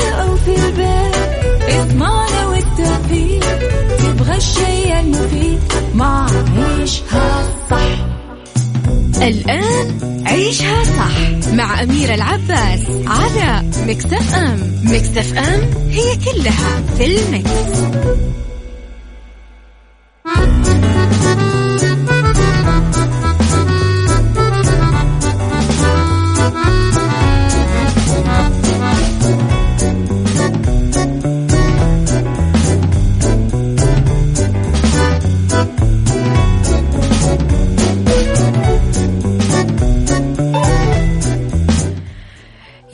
أو في البيت. إضمعنا والتوفيق. تبغى الشيء المفيد. ما عيشها صح. الآن عيشها صح مع أميرة العباس على مكتف أم. مكتف أم هي كلها في المكس.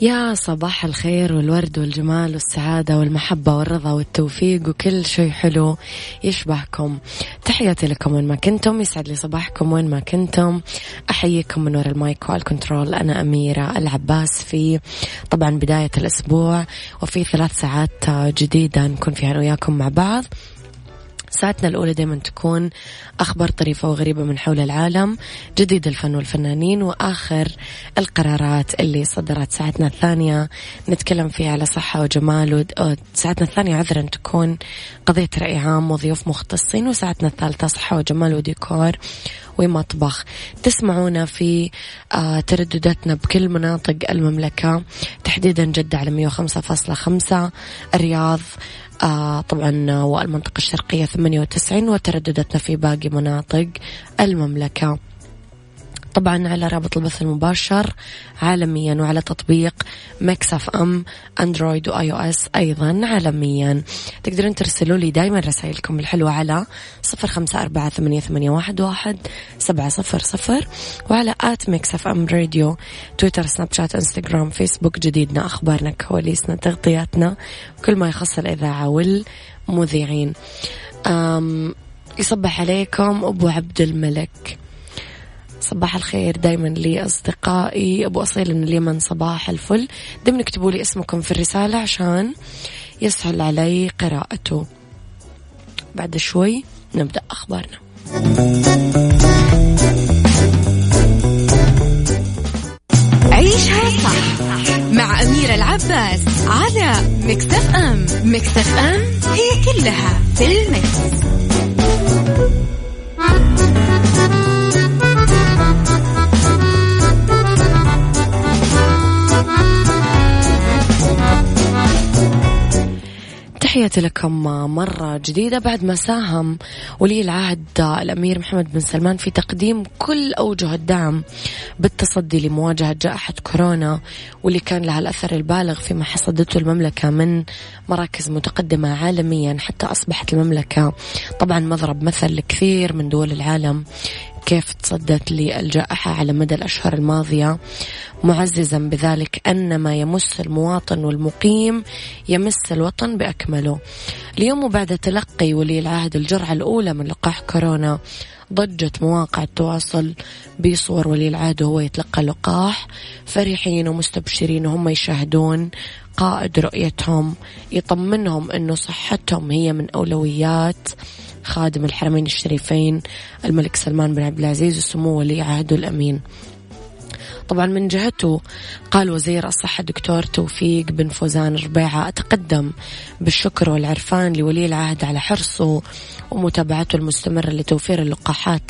يا صباح الخير والورد والجمال والسعادة والمحبة والرضا والتوفيق وكل شيء حلو يشبهكم. تحياتي لكم وين ما كنتم يسعد لي صباحكم وين ما كنتم. أحييكم من وراء ال mic وال control أنا أميرة العباس في طبعا بداية الأسبوع وفي ثلاث ساعات جديدة نكون فيها وياكم مع بعض. ساعتنا الأولى دائما تكون أخبار طريفة وغريبة من حول العالم جديد الفن والفنانين وآخر القرارات اللي صدرت. ساعتنا الثانية نتكلم فيها على صحة وجمال ساعتنا الثانية عذرا تكون قضية رأي عام وضيوف مختصين وساعتنا الثالثة صحة وجمال وديكور ومطبخ. تسمعونا في آه تردداتنا بكل مناطق المملكة. تحديدا جدة على 105.5 الرياض آه طبعا والمنطقة الشرقية 98 وترددتنا في باقي مناطق المملكة. طبعا على رابط البث المباشر عالميا وعلى تطبيق Mix FM Android و iOS أيضا عالميا. تقدرون ترسلوا لي دائما رسائلكم الحلوة على صفر خمسة أربعة ثمانية, ثمانية واحد, واحد سبعة صفر صفر وعلى at Mix FM Radio تويتر سناب شات إنستغرام فيسبوك جديدنا أخبارنا كواليسنا تغطياتنا كل ما يخص الإذاعة والمذيعين. يصبح عليكم أبو عبد الملك. صباح الخير دايما لي أصدقائي أبو أصيل من اليمن صباح الفل. دايما اكتبوا لي اسمكم في الرسالة عشان يسهل علي قراءته. بعد شوي نبدأ أخبارنا. عيشها صح مع أميرة العباس على مكتف أم مكتف أم هي كلها في المكس. تحياتي لكم مرة جديدة بعد ما ساهم ولي العهد الأمير محمد بن سلمان في تقديم كل أوجه الدعم بالتصدي لمواجهة جائحة كورونا واللي كان لها الأثر البالغ فيما حصدته المملكة من مراكز متقدمة عالميا حتى أصبحت المملكة طبعا مضرب مثل لكثير من دول العالم. كيف تصدت للجائحة على مدى الأشهر الماضية. معززا بذلك أن ما يمس المواطن والمقيم يمس الوطن بأكمله. اليوم وبعد تلقي ولي العهد الجرعة الأولى من لقاح كورونا ضجت مواقع التواصل بصور ولي العهد وهو يتلقى لقاح فرحين ومستبشرين وهم يشاهدون قائد رؤيتهم يطمنهم أنه صحتهم هي من أولويات خادم الحرمين الشريفين الملك سلمان بن عبد العزيز وسمو ولي عهده الأمين. طبعا من جهته قال وزير الصحة الدكتور توفيق بن فوزان ربيعة أتقدم بالشكر والعرفان لولي العهد على حرصه ومتابعته المستمرة لتوفير اللقاحات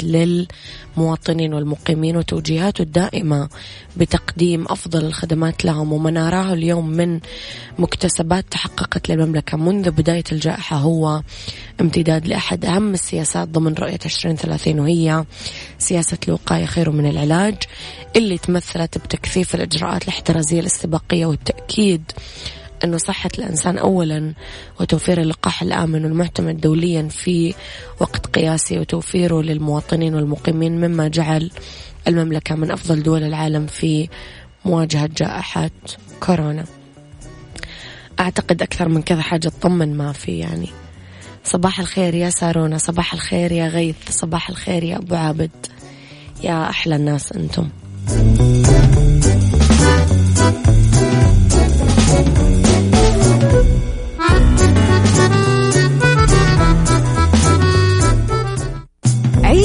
للمواطنين والمقيمين وتوجيهاته الدائمة بتقديم أفضل الخدمات لهم وما نراه اليوم من مكتسبات تحققت للمملكة منذ بداية الجائحة هو امتداد لأحد أهم السياسات ضمن رؤية 2030 وهي سياسة الوقاية خير من العلاج اللي تمثلت بتكثيف الإجراءات الاحترازية الاستباقية والتأكيد أنه صحة الإنسان أولا وتوفير اللقاح الآمن والمعتمد دوليا في وقت قياسي وتوفيره للمواطنين والمقيمين مما جعل المملكة من أفضل دول العالم في مواجهة جائحة كورونا. أعتقد أكثر من كذا حاجة تطمن ما في يعني. صباح الخير يا سارونا صباح الخير يا غيث صباح الخير يا أبو عابد. يا أحلى الناس أنتم.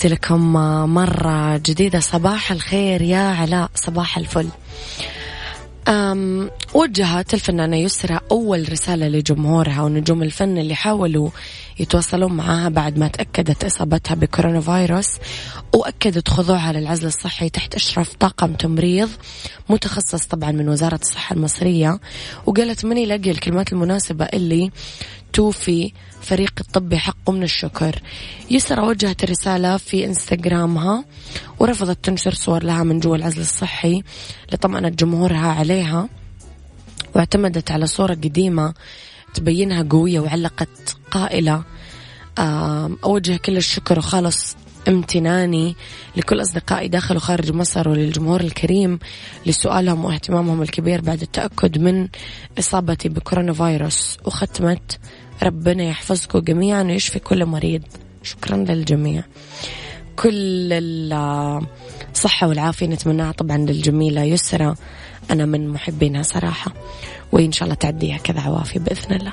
تحياتي لكم مرة جديدة. صباح الخير يا علاء. صباح الفل. أم وجهت الفنانة يسرى أول رسالة لجمهورها ونجوم الفن اللي حاولوا يتواصلون معها بعد ما تأكدت إصابتها بكورونا فيروس وأكدت خضوعها للعزل الصحي تحت إشراف طاقم تمريض متخصص طبعا من وزارة الصحة المصرية. وقالت من يلاقي الكلمات المناسبة اللي توفي فريق الطبي حقه من الشكر. يسرى وجهت رسالة في إنستغرامها ورفضت تنشر صور لها من جوا العزل الصحي لطمأنت جمهورها عليها واعتمدت على صورة قديمة تبينها قوية وعلقت قائلة. أوجه كل الشكر وخالص امتناني لكل أصدقائي داخل وخارج مصر وللجمهور الكريم لسؤالهم واهتمامهم الكبير بعد التأكد من إصابتي بكورونا فيروس وختمت ربنا يحفظكم جميعا ويشفي كل مريض. شكرا للجميع. كل الصحة والعافية نتمناها طبعا للجميلة يسرى أنا من محبينها صراحة. وإن شاء الله تعديها كذا عوافي بإذن الله.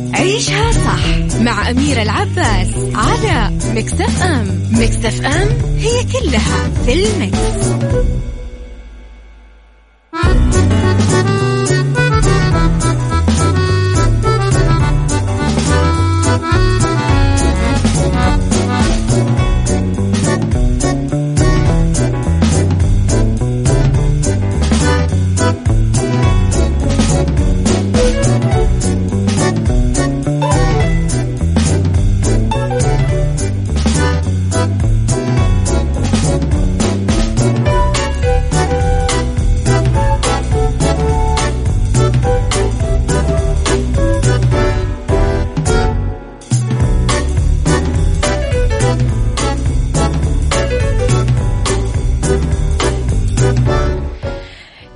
عيشها صح مع أميرة العباس على مكتف أم مكتف أم هي كلها في المكس.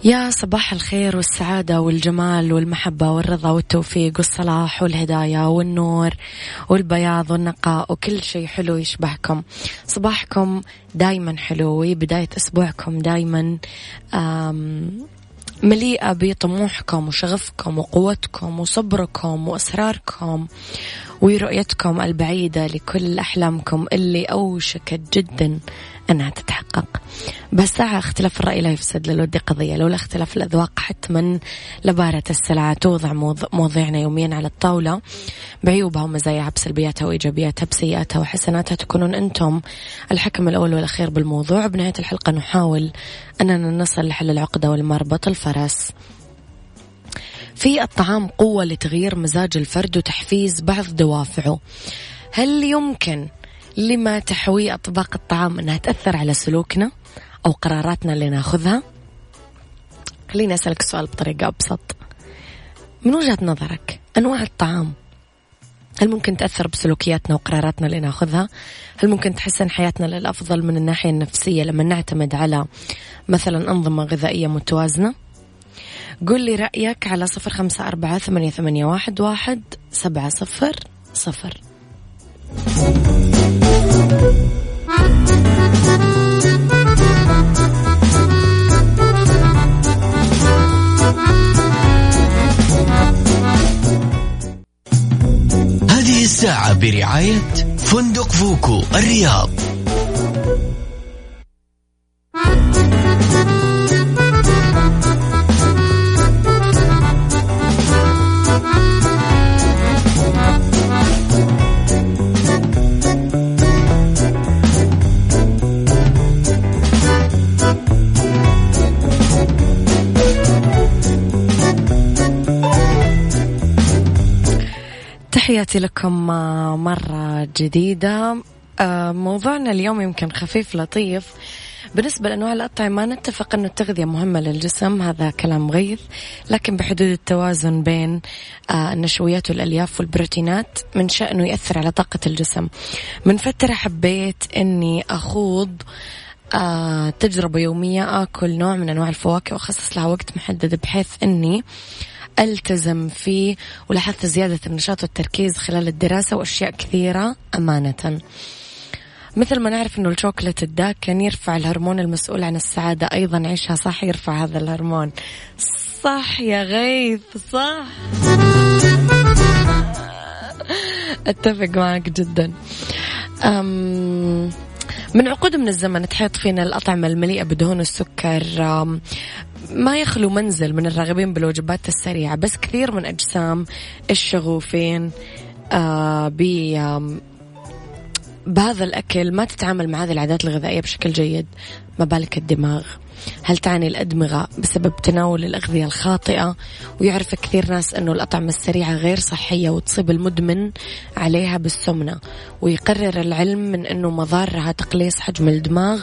يا صباح الخير والسعادة والجمال والمحبة والرضا والتوفيق والصلاح والهداية والنور والبياض والنقاء وكل شيء حلو يشبهكم. صباحكم دايما حلو بداية أسبوعكم دايما مليئة بطموحكم وشغفكم وقوتكم وصبركم وأسراركم ورؤيتكم البعيدة لكل أحلامكم اللي أوشكت جدا. أنها تتحقق. بس اختلاف الرأي لا يفسد للود قضية. لولا اختلاف الأذواق حتما لبارة السلعة توضع مواضيعنا يوميا على الطاولة. بعيوبها ومزاياها بسلبياتها وإيجابياتها بسيئاتها وحسناتها تكونون أنتم الحكم الأول والأخير بالموضوع. بنهاية الحلقة نحاول أننا نصل لحل العقدة والمربط الفرس. في الطعام قوة لتغيير مزاج الفرد وتحفيز بعض دوافعه. هل يمكن لما تحويه أطباق الطعام أنها تأثر على سلوكنا أو قراراتنا اللي ناخذها خليني أسألك السؤال بطريقة أبسط من وجهة نظرك أنواع الطعام هل ممكن تأثر بسلوكياتنا وقراراتنا اللي ناخذها؟ هل ممكن تحسن حياتنا للأفضل من الناحية النفسية لما نعتمد على مثلا أنظمة غذائية متوازنة؟ قل لي رأيك على صفر خمسة أربعة ثمانية, ثمانية واحد, واحد سبعة صفر صفر برعاية فندق فوكو الرياض. تحياتي لكم آه، مرة جديدة. آه، موضوعنا اليوم يمكن خفيف لطيف. بالنسبة لأنواع الأطعمة نتفق أنه التغذية مهمة للجسم هذا كلام غيث لكن بحدود التوازن بين آه، النشويات والألياف والبروتينات من شأنه يأثر على طاقة الجسم. من فترة حبيت أني أخوض تجربة يومية آكل نوع من أنواع الفواكه وأخصص لها وقت محدد بحيث أني ألتزم فيه ولاحظت زيادة النشاط والتركيز خلال الدراسة وأشياء كثيرة أمانة. مثل ما نعرف إنه الشوكولاتة الداكن يرفع الهرمون المسؤول عن السعادة. أيضا عيشها صح يرفع هذا الهرمون. صح يا غيث صح. أتفق معك جدا. أم من عقود من الزمن تحيط فينا الأطعمة المليئة بدهون السكر. ما يخلو منزل من الراغبين بالوجبات السريعة بس كثير من أجسام الشغوفين آه بهذا الأكل ما تتعامل مع هذه العادات الغذائية بشكل جيد. ما بالك الدماغ. هل تعني الأدمغة بسبب تناول الأغذية الخاطئة؟ ويعرف كثير ناس أنه الأطعمة السريعة غير صحية وتصيب المدمن عليها بالسمنة. ويقرر العلم من أنه مضارها تقليص حجم الدماغ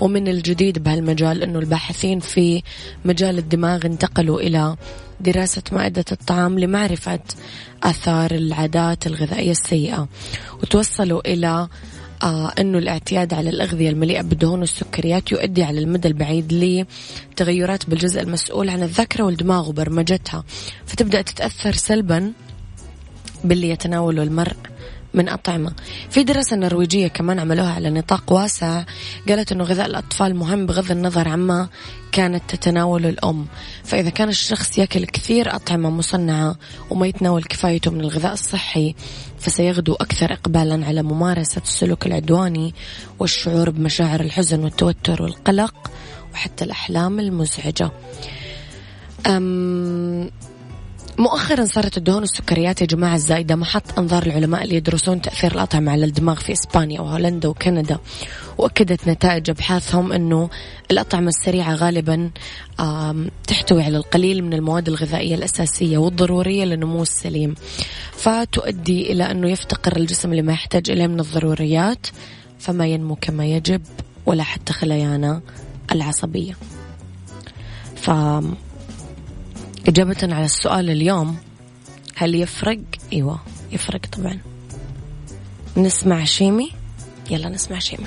ومن الجديد بهالمجال أنه الباحثين في مجال الدماغ انتقلوا إلى دراسة مائدة الطعام لمعرفة آثار العادات الغذائية السيئة. وتوصلوا إلى آه أنه الاعتياد على الأغذية المليئة بالدهون والسكريات يؤدي على المدى البعيد لتغيرات بالجزء المسؤول عن الذاكرة والدماغ وبرمجتها. فتبدأ تتأثر سلبا باللي يتناوله المرء. من أطعمة. في دراسة نرويجية كمان عملوها على نطاق واسع قالت أنه غذاء الأطفال مهم بغض النظر عما كانت تتناول الأم. فإذا كان الشخص يأكل كثير أطعمة مصنعة وما يتناول كفايته من الغذاء الصحي فسيغدو أكثر إقبالا على ممارسة السلوك العدواني والشعور بمشاعر الحزن والتوتر والقلق وحتى الأحلام المزعجة. أم مؤخرا صارت الدهون والسكريات يا جماعة الزايدة محط أنظار العلماء اللي يدرسون تأثير الأطعمة على الدماغ في إسبانيا وهولندا وكندا. وأكدت نتائج أبحاثهم أنه الأطعمة السريعة غالبا تحتوي على القليل من المواد الغذائية الأساسية والضرورية للنمو السليم. فتؤدي إلى أنه يفتقر الجسم لما يحتاج إليه من الضروريات فما ينمو كما يجب ولا حتى خلايانا العصبية. ف إجابة على السؤال اليوم هل يفرق؟ أيوة يفرق طبعا. نسمع شيمي؟ يلا نسمع شيمي.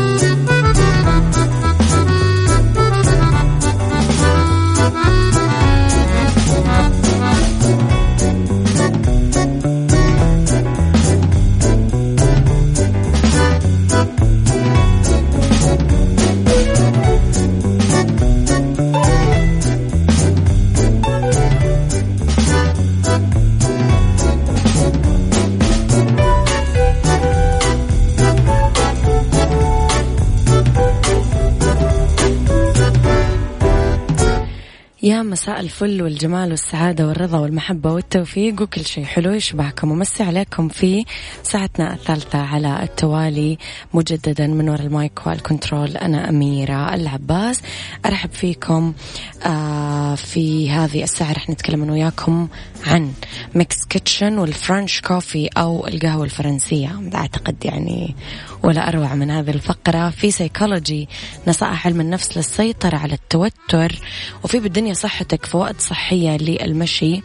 يا مساء الفل والجمال والسعادة والرضا والمحبة والتوفيق وكل شيء حلو يشبهكم ومسي عليكم في ساعتنا الثالثة على التوالي مجددا من وراء المايك والكنترول. أنا أميرة العباس. أرحب فيكم آه في هذه الساعة رح نتكلم أنا وياكم عن ميكس كيتشن والفرنش كوفي أو القهوة الفرنسية. أعتقد يعني ولا أروع من هذه الفقرة. في سيكولوجي نصائح علم النفس للسيطرة على التوتر وفي بالدنيا صحتك فوائد صحية للمشي.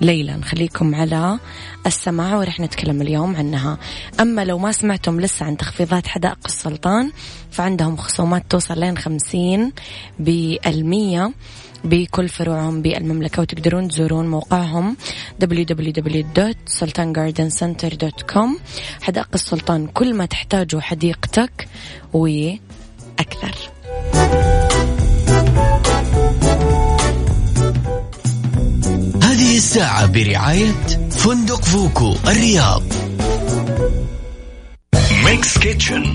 ليلا خليكم على السماع ورح نتكلم اليوم عنها. أما لو ما سمعتم لسه عن تخفيضات حدائق السلطان فعندهم خصومات توصل لين خمسين بالمية. بكل فروعهم بالمملكة وتقدرون تزورون موقعهم www.sultangardencenter.com حدائق السلطان كل ما تحتاجه حديقتك وأكثر. هذه الساعة برعاية فندق فوكو الرياض. ميكس كيتشن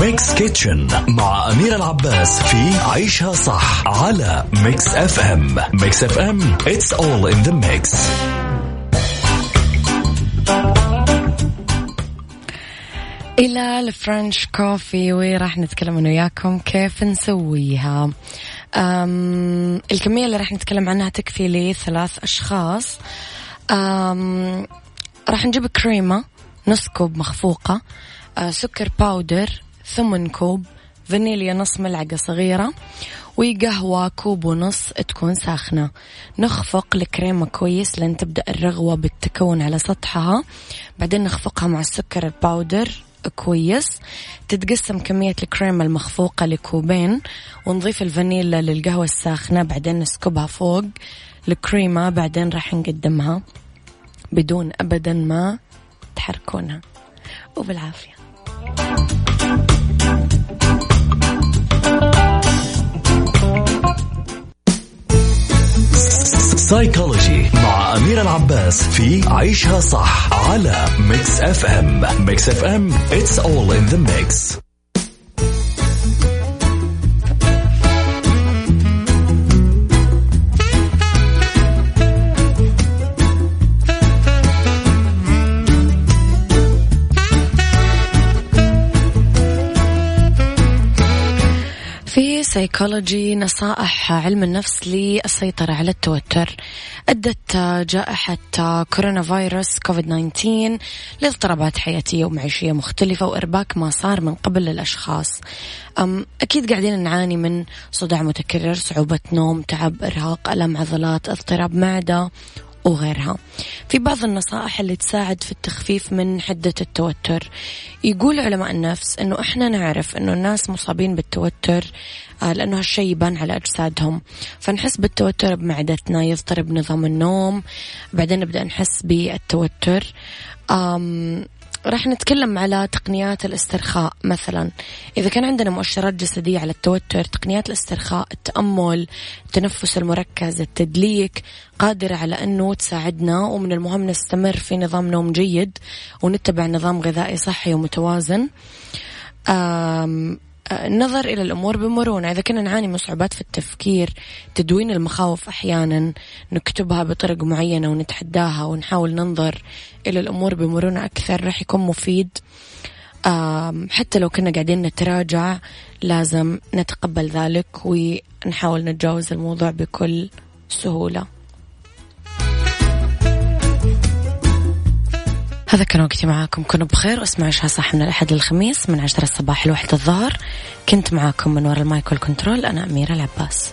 ميكس كيتشن مع أمير العباس في عيشها صح على ميكس اف ام ميكس اف ام it's all in the mix. إلى الفرنش كوفي وراح نتكلم أنا وياكم كيف نسويها. أم الكمية اللي راح نتكلم عنها تكفي لثلاث أشخاص. أم راح نجيب كريمة نص كوب مخفوقة. سكر باودر ثمن كوب فانيليا نص ملعقة صغيرة وقهوة كوب ونص تكون ساخنة. نخفق الكريمة كويس لين تبدأ الرغوة بالتكون على سطحها. بعدين نخفقها مع السكر الباودر كويس. تتقسم كمية الكريمة المخفوقة لكوبين ونضيف الفانيلا للقهوة الساخنة بعدين نسكبها فوق الكريمة بعدين راح نقدمها بدون أبدا ما تحركونها. وبالعافية. سايكولوجي مع أمير العباس في عيشها صح على ميكس اف ام ميكس اف ام it's all in the mix. سيكولوجي نصائح علم النفس للسيطرة على التوتر. أدت جائحة كورونا فيروس كوفيد 19 لاضطرابات حياتية ومعيشية مختلفة وإرباك ما صار من قبل للأشخاص. أم أكيد قاعدين نعاني من صداع متكرر صعوبة نوم تعب إرهاق ألم عضلات اضطراب معدة وغيرها. في بعض النصائح اللي تساعد في التخفيف من حدة التوتر. يقول علماء النفس أنه إحنا نعرف أنه الناس مصابين بالتوتر آه، لأنه هالشيء يبان على أجسادهم. فنحس بالتوتر بمعدتنا يضطرب نظام النوم. بعدين نبدأ نحس بالتوتر. راح نتكلم على تقنيات الاسترخاء مثلا. إذا كان عندنا مؤشرات جسدية على التوتر تقنيات الاسترخاء التأمل التنفس المركز التدليك قادرة على أنه تساعدنا ومن المهم نستمر في نظام نوم جيد ونتبع نظام غذائي صحي ومتوازن. النظر إلى الأمور بمرونة. إذا كنا نعاني من صعوبات في التفكير تدوين المخاوف أحيانا نكتبها بطرق معينة ونتحداها ونحاول ننظر إلى الأمور بمرونة أكثر راح يكون مفيد. حتى لو كنا قاعدين نتراجع لازم نتقبل ذلك ونحاول نتجاوز الموضوع بكل سهولة. هذا كان وقتي معاكم. كنوا بخير واسمعوا إيش صح من الأحد للخميس من عشرة الصباح لوحدة الظهر. كنت معاكم من وراء المايك والكنترول أنا أميرة العباس.